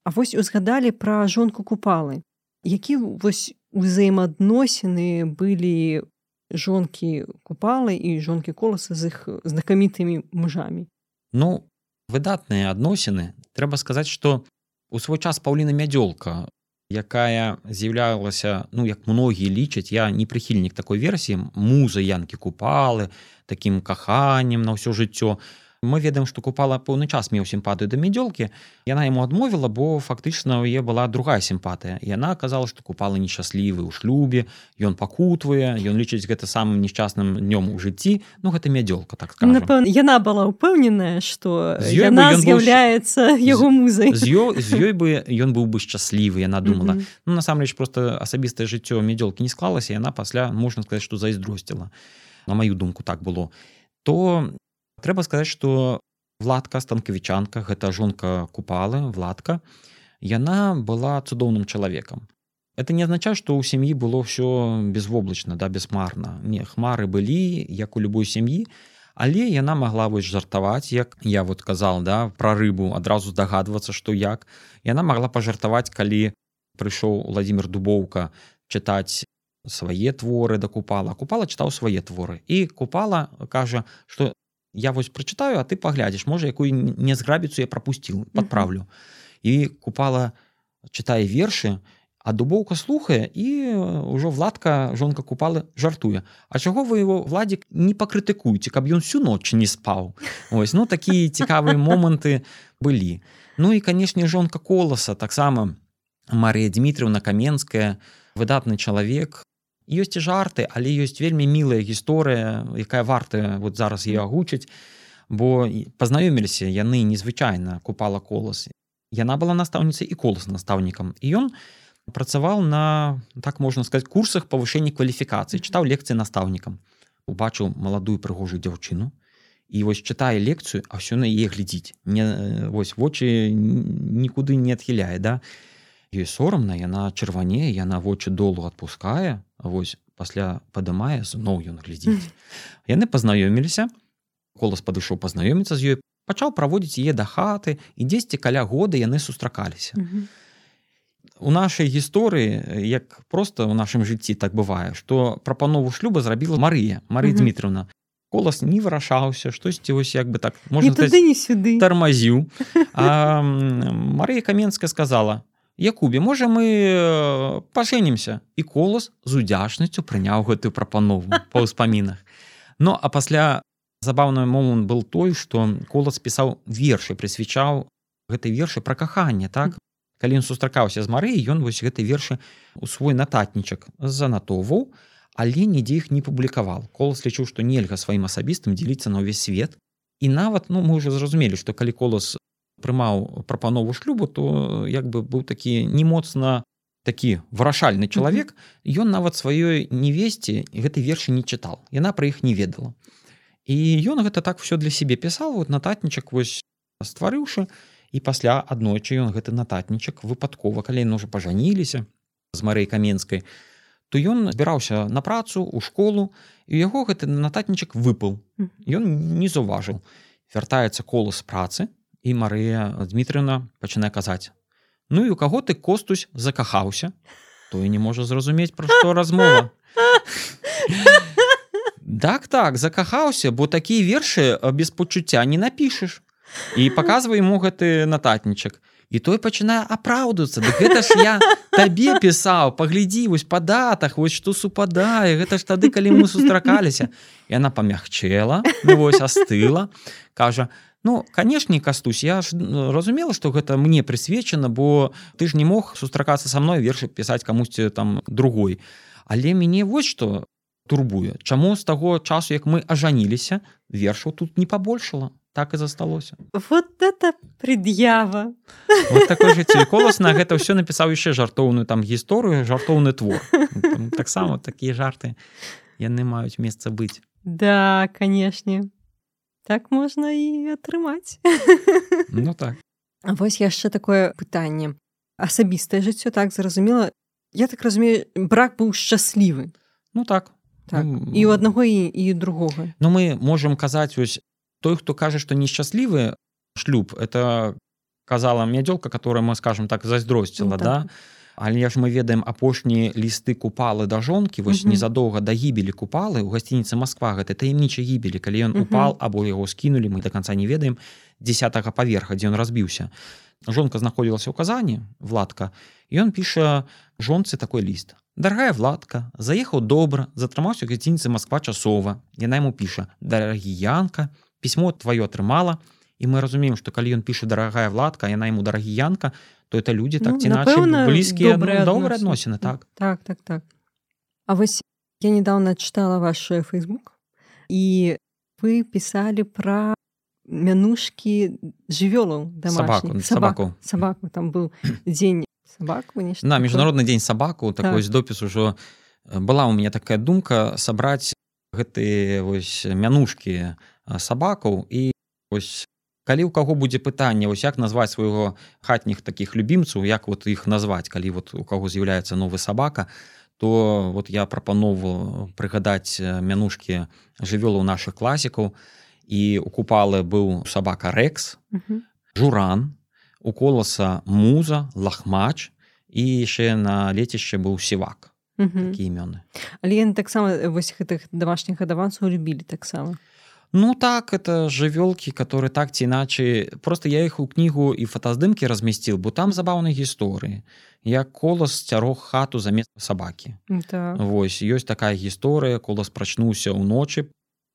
А вось узгадалі пра жонку купалы. Які вось узаемаадносіны былі жонкі купалы і жонкі коласа з іх знакамітымі мужамі.
Ну выдатныя адносіны трэба сказаць, што у свой час паўліна мядзёлка, якая з'яўлялася ну як многія лічаць я не прыхільнік такой версіі. Муза янкі купалы такім каханнем на ўсё жыццё мы ведаем што купала пэўны час меў сімпатыю да мядзёлкі яна яму адмовіла бо фактычна ў е была другая сімпатыя яна казала што купала нешчаслівы ў шлюбе ён пакутвае ён лічыць гэта самым несчасным днём у жыцці ну гэта мядзёлка так
напэўна яна была ўпэўненая што яна з'яўляецца яго музай.
з ёй з ёй бы ён быў бы шчаслівы яна думала. Ну, насамрэч просто асабістае жыццё мядзёлкі не склалася яна пасля можна сказаць што зайздросціла на маю думку так было. То трэба сказаць что владка станкавічанка гэта жонка купалы владка яна была цудоўным чалавекам. Это не азначае что ў сям'і было ўсё безвоблачна да бесмарна. Не хмары былі як у любой сям'і але яна могла вось жартаваць як я вот казал да про рыбу адразу здагадвацца что як. Яна могла пажартаваць калі прыйшоў владимир дубоўка чытаць свае творы да купала. Купала чытаў свае творы. І купала кажа что я вось прачытаю а ты паглядзіш можа якую незграбіцу я прапусціў подправлю. І купала чытае вершы а дубоўка слухае і ўжо владка жонка купалы жартуе А чаго вы его владзік не пакрытыкуеце каб ён всю ноч не спаў ось ну такія цікавыя моманты былі ну і канешне жонка коласа таксама Марія Дмітрыўна каменская выдатны чалавек ёсць і жарты але ёсць вельмі мілая гісторыя якая вартая вот зараз ее агучыць бо пазнаёміліся яны незвычайна купала колас. Яна была настаўніцай і колас настаўнікам. І ён працаваў на так можна сказать курсах павышэння кваліфікацыі чытаў лекцыі настаўнікам. Убачыў маладую прыгожую дзяўчыну і вось чытае лекцыю а ўсё на е глядзіць. Не вось вочы нікуды не адхіляе да ёй сорамна яна чырванее яна вочы долу адпускае вось пасля падымае зноў ён глядзіць яны пазнаёміліся колас падышоў пазнаёміцца з ёй пачаў праводзіць яе да хаты і дзесьці каля года яны сустракаліся у нашай гісторыі як просто ў нашым жыцці так бывае што прапанову шлюба зрабіла Марыя Марыя Дмітровна колас не вырашаўся штосьці вось як бы так
можна не сюды
тармазіў Марыя каменская сказала Якубе можа мы э, пажэнімся і колас з удзячнасцю прыняў гэтую прапанову па ўспамінах. Ну а пасля забаўны момант был той што колас пісаў вершы прысвячаў гэтай вершы пра каханне так? Калі ён сустракаўся з Марыі ён вось гэты вершы у свой нататнічак занатоўваў але нідзе іх не публікаваў. Колас лічыў што нельга сваім асабістым дзеліцца на ўвесь свет. І нават ну мы ўжо зразумелі што калі колас прымаў прапанову шлюбу то як бы быў такі не моцна такі вырашальны чалавек. Ён нават сваёй невесці гэтай вершы не чытаў. Яна пра іх не ведала. І ён гэта так все для сябе пісаў. Вот нататнічак вось стварыўшы і пасля аднойчы ён гэты нататнічак выпадкова калі ён уже пажаніліся з марэй каменскай то ён збіраўся на працу у школу і яго гэты нататнічак выпал. Ён не заўважыў. Вяртаецца колас працы і Марыя Дмітрыўна пачынае казаць. Ну і у каго ты костусь закахаўся? То і не можа зразумець пра што размова. Так так закахаўся бо такія вершы без пачуцця не напішаш і паказвай ему гэты нататнічак. І той пачынае апраўдвацца. Да гэта ж я табе пісаў паглядзі вось па датах вось што супадае гэта ж тады калі мы сустракаліся і она памягчела ну, вось астыла кажа ну канешне кастусь. Я ж разумела што гэта мне прысвечана бо ты ж не мог сустракацца са мной вершы пісаць камусьці там другой. Але мяне вось што турбуе. Чаму з таго часу як мы ажаніліся вершаў тут не пабольшала? Так і засталося.
Вот это пред'ява.
Вот такой жыццё колас на гэта ўсё напісаў яшчэ жартоўную там гісторыю жартоўны твор. Таксама такія жарты. Яны маюць месца быць.
Да канешне так можна і атрымаць
ну так.
Вось яшчэ такое пытанне асабістае жыццё так зразумела я так разумею брак быў шчаслівы
ну так.
Так, і у аднаго і, і другога
Ну мы можемм казаць вось той хто кажа что несчастлівы шлюб это казала мядзёлка которая мы скажем так зайздросціла ну, да але ж мы ведаем апошнія лісты купалы да жонкі вось незадоўга да гібелі купалы. У гасцініцы Москва гэта таямнічай гібелі. Калі ён упал або яго скінулі мы до конца не ведаем десятого паверха дзе ён разбіўся. Жонка знаходзілася ў казані владка ён піша жонцы такой ліст. Дарагая владка заехаў добра затрымаўся гасцініцы Москва часова яна ему піша дарагі янка пісьмо твоё атрымала і мы разумеем что калі ён піша дарагая владка яна ему дарагі янка то это людзі так ці ну, блізкія добрые адносіны так.
Так так так. А вось я недавно читала ваш фейсбук і вы пісалі про мянушкі жывёлаў
сабаку сабаку
сабаку там быў дзень сабаку
на міжнародны дзень сабаку так. такой допіс ужо была у меня такая думка сабраць гэтыя вось мянушкі сабакаў і ось калі ў каго будзе пытанне вось як назваць свайго хатніх таких любімцаў як вот іх назваць калі вот у каго з'яўляецца новы сабака то вот я прапанову прыгадаць мянушкі жывёлу наших класікаў. І у купалы быў сабака рэкс журан у коласа муза лахмач і яшчэ на лецішча быў сівак. Імёны.
Але яны таксама вось гэтых домашніх гадаванцаў любілі таксама
ну так это жывёлкі которые так ці іначай просто я іх у кнігу і фотаздымкі размясціл бо там забаўнай гісторыі. Як колас цярог хату замест сабакі.
Так.
восьось ёсць такая гісторыя колас прачнуўся ўночы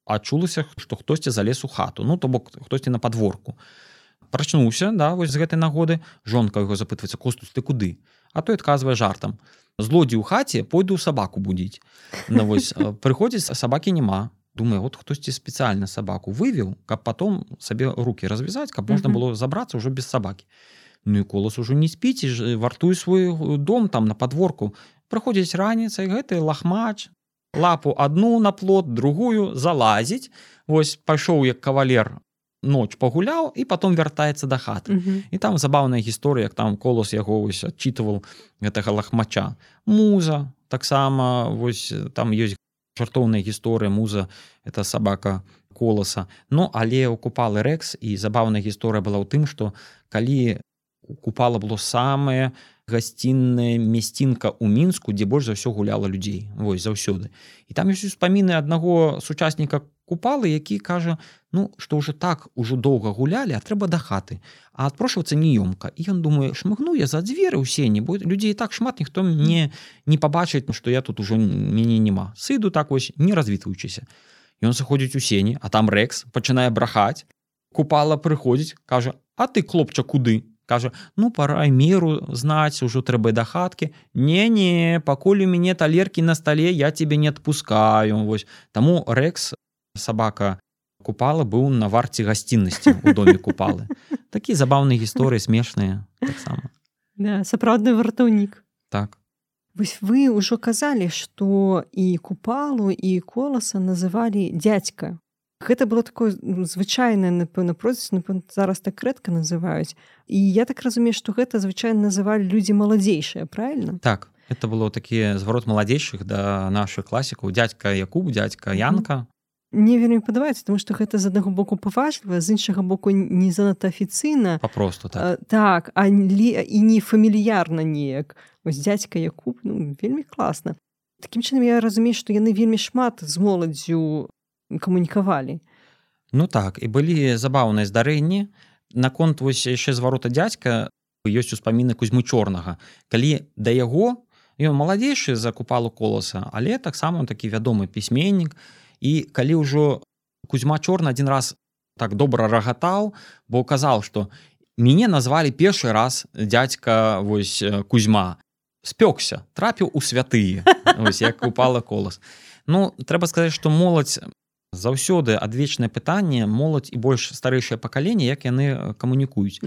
адчулася што хтосьці залез у хату ну то бок хтосьці на подворку прачнуўся да вось з гэтай нагоды жонка яго запытваецца костус ты куды? А той адказвае жартам злодзі ў хаце пойду сабаку будзіць на ну, вось прыходзіць сабакі няма думаю вот хтосьці спецыяльна сабаку вывеў каб потом сабе руки развязаць каб можна было забрацца ўжо без сабакі Ну і колас ужо не спіць вартуй свой дом там на подворку. Прыходзіць раніцай гэты лахмач лапу одну на плот другую залазіць Вось пайшоў як кавалер ноч пагуляў і потом вяртаецца да хаты. Mm -hmm. і там забаўная гісторыя як там колос яго вось адчитывал гэтага лахмача муза таксама вось там ёсць жартоўная гісторыя муза это сабака коласа Ну але укупалы рэкс і забаўная гісторыя была ў тым што калі купала было самае гасцінная мясцінка ў мінску дзе больш за ўсё гуляла людзей вось заўсёды і там ёсць успаміны аднаго сучасніка купалы які кажа ну што ўжо так ужо доўга гулялі а трэба да хаты а адпрошвацца неёмка і ён думае шмыгну я за дзверы ў сені бо людзей так шмат ніхто мне не пабачыць ну што я тут ужо мяне няма сыду так вось не развітваючыся ён заходзіць у сені а там рэкс пачынае брахаць купала прыходзіць кажа а ты хлопча куды кажа ну пора меру знаць ужо трэба да хаткі не не пакуль у мяне талеркі на стале я тебе не адпускаю вось таму рэкс сабака купала быў на варце гасціннасці у доме купалы. Такі забаўныя гісторыі смешныя таксама
да, сапраўдны вартаўнік
так.
Вось вы ўжо казалі што і купалу і коласа называлі дядзька гэта было такое ну, звычайнае напэўна проц зараз так рэдка называюць і я так разумею што гэта звычайна называлі людзі маладзейшыя правильно?
Так. Это было такі зварот маладзейшых да наших класікаў дядька якуб дядька янка
мне вельмі падабаецца тому что гэта з аднаго боку паважліва з іншага боку не занадта афіцыйна.
Попросту так,
так а лі, і не фамільярна неяк. Ось дядька якуб ну, вельмі класна. Таким чынам я разумею што яны вельмі шмат з моладзю камунікавалі.
Ну так і былі забаўныя здарэнні. Наконт вось яшчэ зварота дядзька ёсць успаміны кузьмы чорнага. Калі да яго ён маладзейшы за купалу коласа але таксама такі вядомы пісьменнік і калі ўжо кузьма чорна один раз так добра рагатаў бо казаў что мяне назвалі першы раз дядзька вось кузьма спёкся трапіў у святые як упала колас. Ну трэба сказаць что моладзь заўсёды адвечнае пытанне моладзь і больш старэйшае пакаленне як яны камунікуюць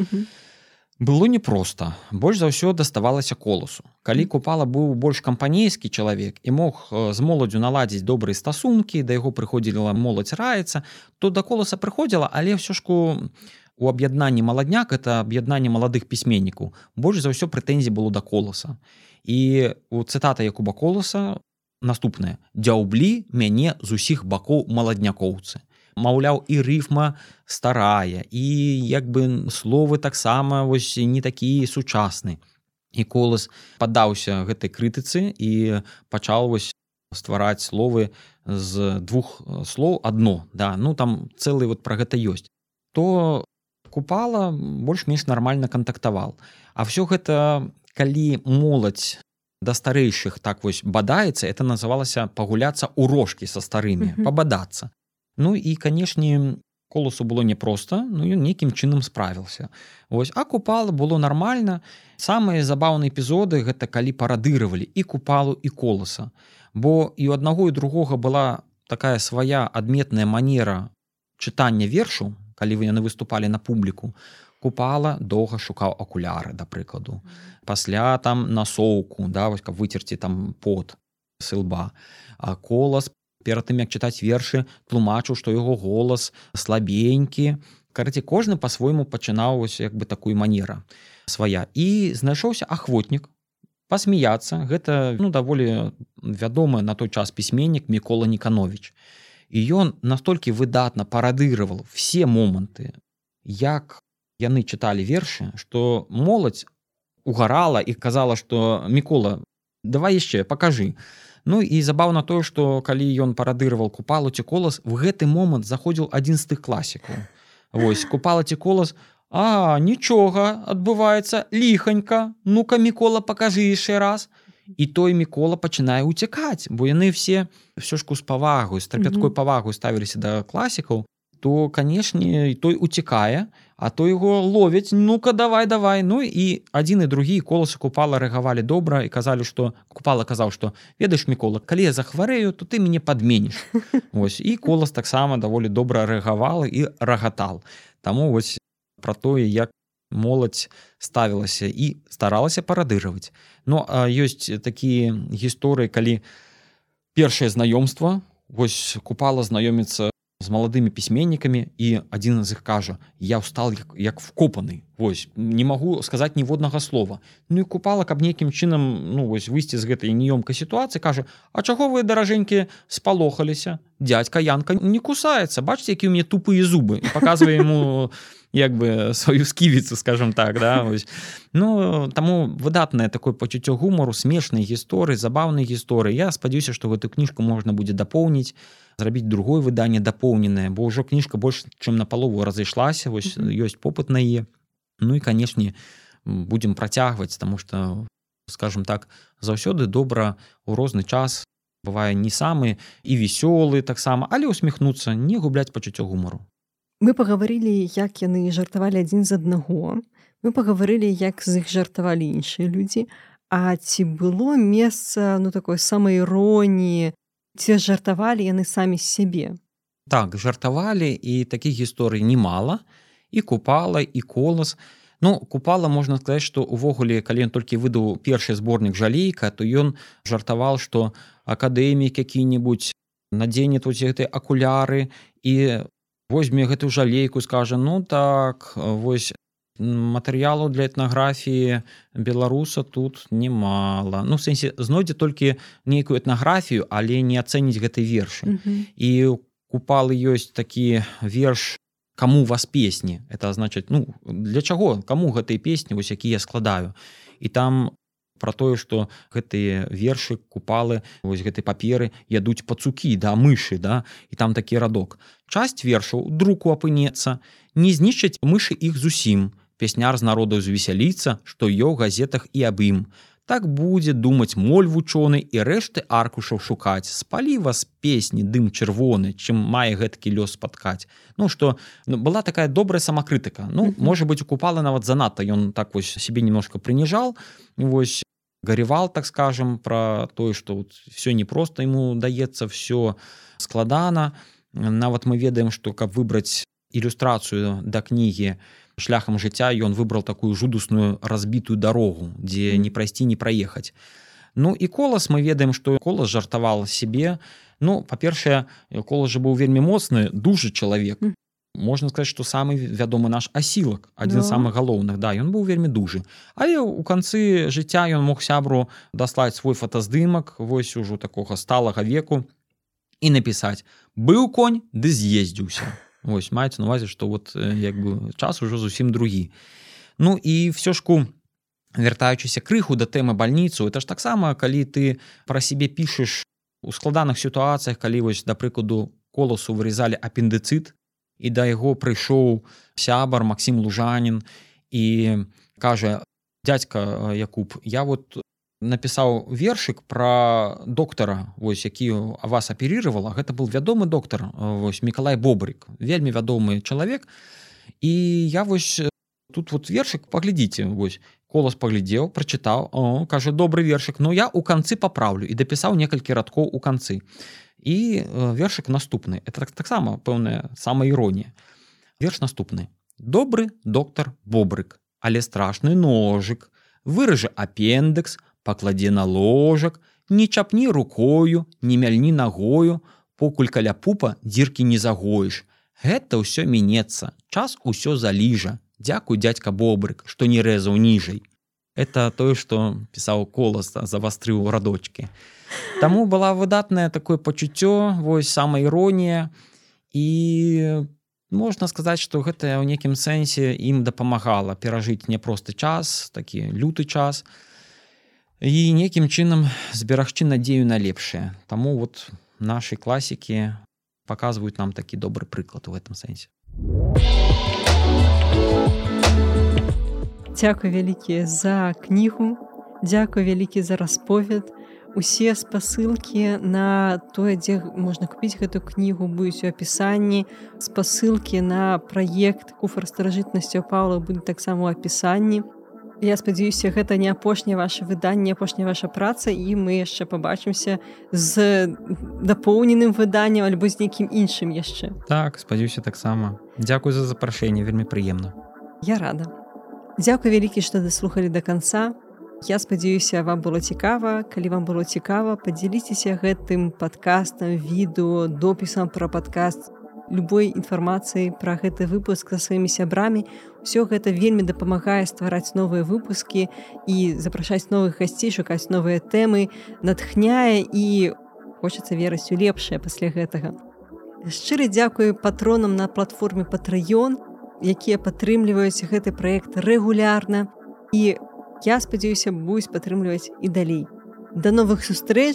было непросто. Больш за ўсё даставалася коласу калі купала быў больш кампанейскі чалавек і мог з моладзю наладзіць добрыя стасункі да яго прыходзіла моладзь раецца то да коласа прыходзіла але ўсё жку у аб'яднанні маладняк это аб'яднанне маладых пісьменнікаў больш за ўсё прэтэнзій было да коласа і у цытата якуба коласа наступнае дзяўблі мяне з усіх бакоў маладнякоўцы маўляў і рыфма старая і як бы словы таксама вось не такі сучасны. І колас падаўся гэтай крытыцы і пачал вось ствараць словы з двух слоў одно да ну там цэлы вот про гэта ёсць. То купала больш-менш нармальна кантактавал а все гэта калі моладзь да старэйшых так вось бадаецца это называлася пагуляцца ў рожкі са старымі пабадацца Ну і канешне коласу было непросто ну ён нейкім чынам справіўся Вось а купала было нармальна самыя забаўныя эпізоды гэта калі парадыравалі і купалу і коласа бо і у аднаго і другога была такая свая адметная манера чытання вершу калі вы яны выступалі на публіку купала доўга шукаў акуляры да прыкладу пасля там насоўку да вось каб выцерці там пот сылба а колас перад тым як чытаць вершы тлумачыў што яго голас слабенькі. Караці кожны по-свойму пачынаў вось як бы такую манера свая. І знайшоўся ахвотнік пасмяяцца. Гэта ну даволі вядомы на той час пісьменнік мікола ніканович і ён настолькі выдатна парадыраваў все моманты як яны чыталі вершы што моладзь угарала і казала што мікола давай яшчэ покажи Ну і забаўна тое што калі ён парадыраваў купалу ці колас в гэты момант заходзіў адзін з тых класікаў. Вось купала ці колас а нічога адбываецца ліханька ну-ка мікола покажы яшчэ раз і той мікола пачынае уцякаць бо яны все все жку з павагу з трапяткой павагу ставіліся да класікаў то канешне той уцікае а то его ловяць ну-ка давай давай ну і адзін і другі коласы купала рэагавалі добра і казалі што купала казаў што ведаеш мікола калі я захварэю то ты мяне падменіш ось і колас таксама даволі добра рэагавала і рагатал таму вось про тое як моладзь ставілася і старалася парадыраваць Ну а ёсць такія гісторыі калі першае знаёмства вось купала знаёміцца з маладымі пісьменнікамі і адзін з іх кажа я ўстал як, як вкопаны Вось не магу сказаць ніводнага слова. Ну і купала каб нейкім чынам ну вось выйсці з гэтай неёмкай сітуацыі кажа А чаго вы даражэнькі спалохаліся? Дядька янка не кусаецца бачце які ў мне тупыя зубы показвае ему як бы сваю сківіцу скажем так да вось. ну таму выдатнае такое пачуццё гумару смешнай гісторыі забаўнай гісторыі. Я спадзяюся што гэту кніжку можна будзе дапоўніць зрабіць другое выданне дапоўненае бо ўжо кніжка больш чым на палову разышлася вось ёсць попыт на е ну і канешне будемм працягваць тому что скажем так заўсёды добра у розны час бывае не самы і весёлы таксама але усміхнуцца не губляць пачуццё гумару.
Мы пагаварылі як яны жартавалі адзін з аднаго. Мы пагаварылі як з іх жартавалі іншыя людзі. А ці было месца ну такой самай іроніі ці жартавалі яны самі сябе
так жартавалі і такіх гісторый немало. І купала і колас ну купала можна сказаць што увогуле калі ён толькі выдаў першы зборнік жалейка то ён жартаваў што акадэмік які-небудзь надзене тут гэты акуляры і возьме гэтую жалейку скажа ну так вось матэрыялу для этнаграфіі беларуса тут немало ну сэнсе знойдзе толькі нейкую этнаграфію але не ацэніць гэтай вершы mm -hmm. і купалы ёсць такі верш кому вас песні? Это значыць ну для чаго кому гэтай песні вось які я складаю. І там про тое что гэтыя вершы купалы вось гэтай паперы ядуць пацукі да мышы да? І там такі радок. Часть вершаў друку апынецца не знішчаць мышы іх зусім песняр з народаў звесяліцца што ё ў газетах і аб ім. Так будзе думаць моль вучоны і рэшты аркушаў шукаць. Спалі вас песні дым чырвоны чым мае гэткі лёс спаткаць. Ну што ну, была такая добрая самакрытыка. Ну можа быть укупала нават занадта. Ён так вось себе немножко прыніжал вось гаревал так скажем про тое что вот все непросто ему даецца все складана. Нават мы ведаем что каб выбраць ілюстрацыю да кнігі шляхам жыцця ён выбрал такую жудасную разбітую дарогу дзе не прайсці не праехаць. Ну і колас мы ведаем что колас жартавал себе ну па-першае колас жа быў вельмі моцны дужы чалавек. Можна сказаць что самы вядомы наш асілак адзін з да. самых галоўных. Да ён быў вельмі дужы. Але у канцы жыцця ён мог сябру даслаць свой фотаздымак вось ужо такога сталага веку і напісаць быў конь ды з'ездзіўся Вось маецца навазе што вот як бы час ужо зусім другі Ну і все шку вяртаючыся крыху да тэмы бальніцу это ж таксама калі ты пра сябе пішаш у складаных сітуацыях калі вось да прыкладу коласу вырезалі апендыцыт і да яго прыйшоў сябар Масім лужанін і кажа дядька Якуб я вот напісаў вершык про доктара вось які а вас аперировала гэта был вядомы доктар вось міколай бобрик вельмі вядомы чалавек. І я вось тут вот вершык паглядзіце вось колас паглядзеў прачытаў кажа добрый вершык но я у канцы паправлю і дапісаў некалькі радкоў у канцы. І вершык наступны. Это так таксама пэўная самая іронія верш наступны. Добры доктор бобрык але страшны ножык выражы апендекс пакладзе на ложак, не чапні рукою, не мяльні нагою, покуль каля пупа дзіркі не загоіш. Гэта ўсё мінецца, час усё заліжа. Дякуй дядька бобрык, што не рэзаў ніжэй. Это тое, што пісаў колас завастрыў радочки. Таму была выдатнае такое пачуццё, вось самая іронія і можна сказаць, што гэта ў нейкім сэнсе ім дапамагала перажыць няпросты час, такі люты час, і некім чынам зберагчы надзею на лепшае Таму вот нашай класікі паказваюць нам такі добры прыклад у гэтым сэнсе
Дзякуй вялікі за кнігу Дзякуй вялікі за расповед. Усе спасылкі на тое дзе можна купіць гэту кнігу будуць у апісанні спасылкі на праект куфар старажытнасцю Паўла будуць таксама у апісанні Я спадзяюся гэта не апошняе ваше выданне апошняя ваша праца і мы яшчэ побачымся з дапоўненым выданнем альбо з нейкім іншым яшчэ.
Так спадзяюся таксама. Дякую за запрашэнне вельмі прыемна.
Я рада. Дзякуй вялікі што даслухалі до конца Я спадзяюся вам было цікава. Калі вам было цікава подзяліцеся гэтым подкастам відэо допісам про падкаст любой інфармацыі пра гэты выпуск са сваімі сябрамі. Ўсё гэта вельмі дапамагае ствараць новыя выпускі і запрашаць новых гасцей шукаць новыя тэмы натхняе і хочацца верыць у лепшае пасля гэтага. Шчыры дзякую патронам на платформе патрыён якія падтрымліваюць гэты праект рэгулярна. І я спадзяюся будуць падтрымліваць і далей. Да новых сустрэч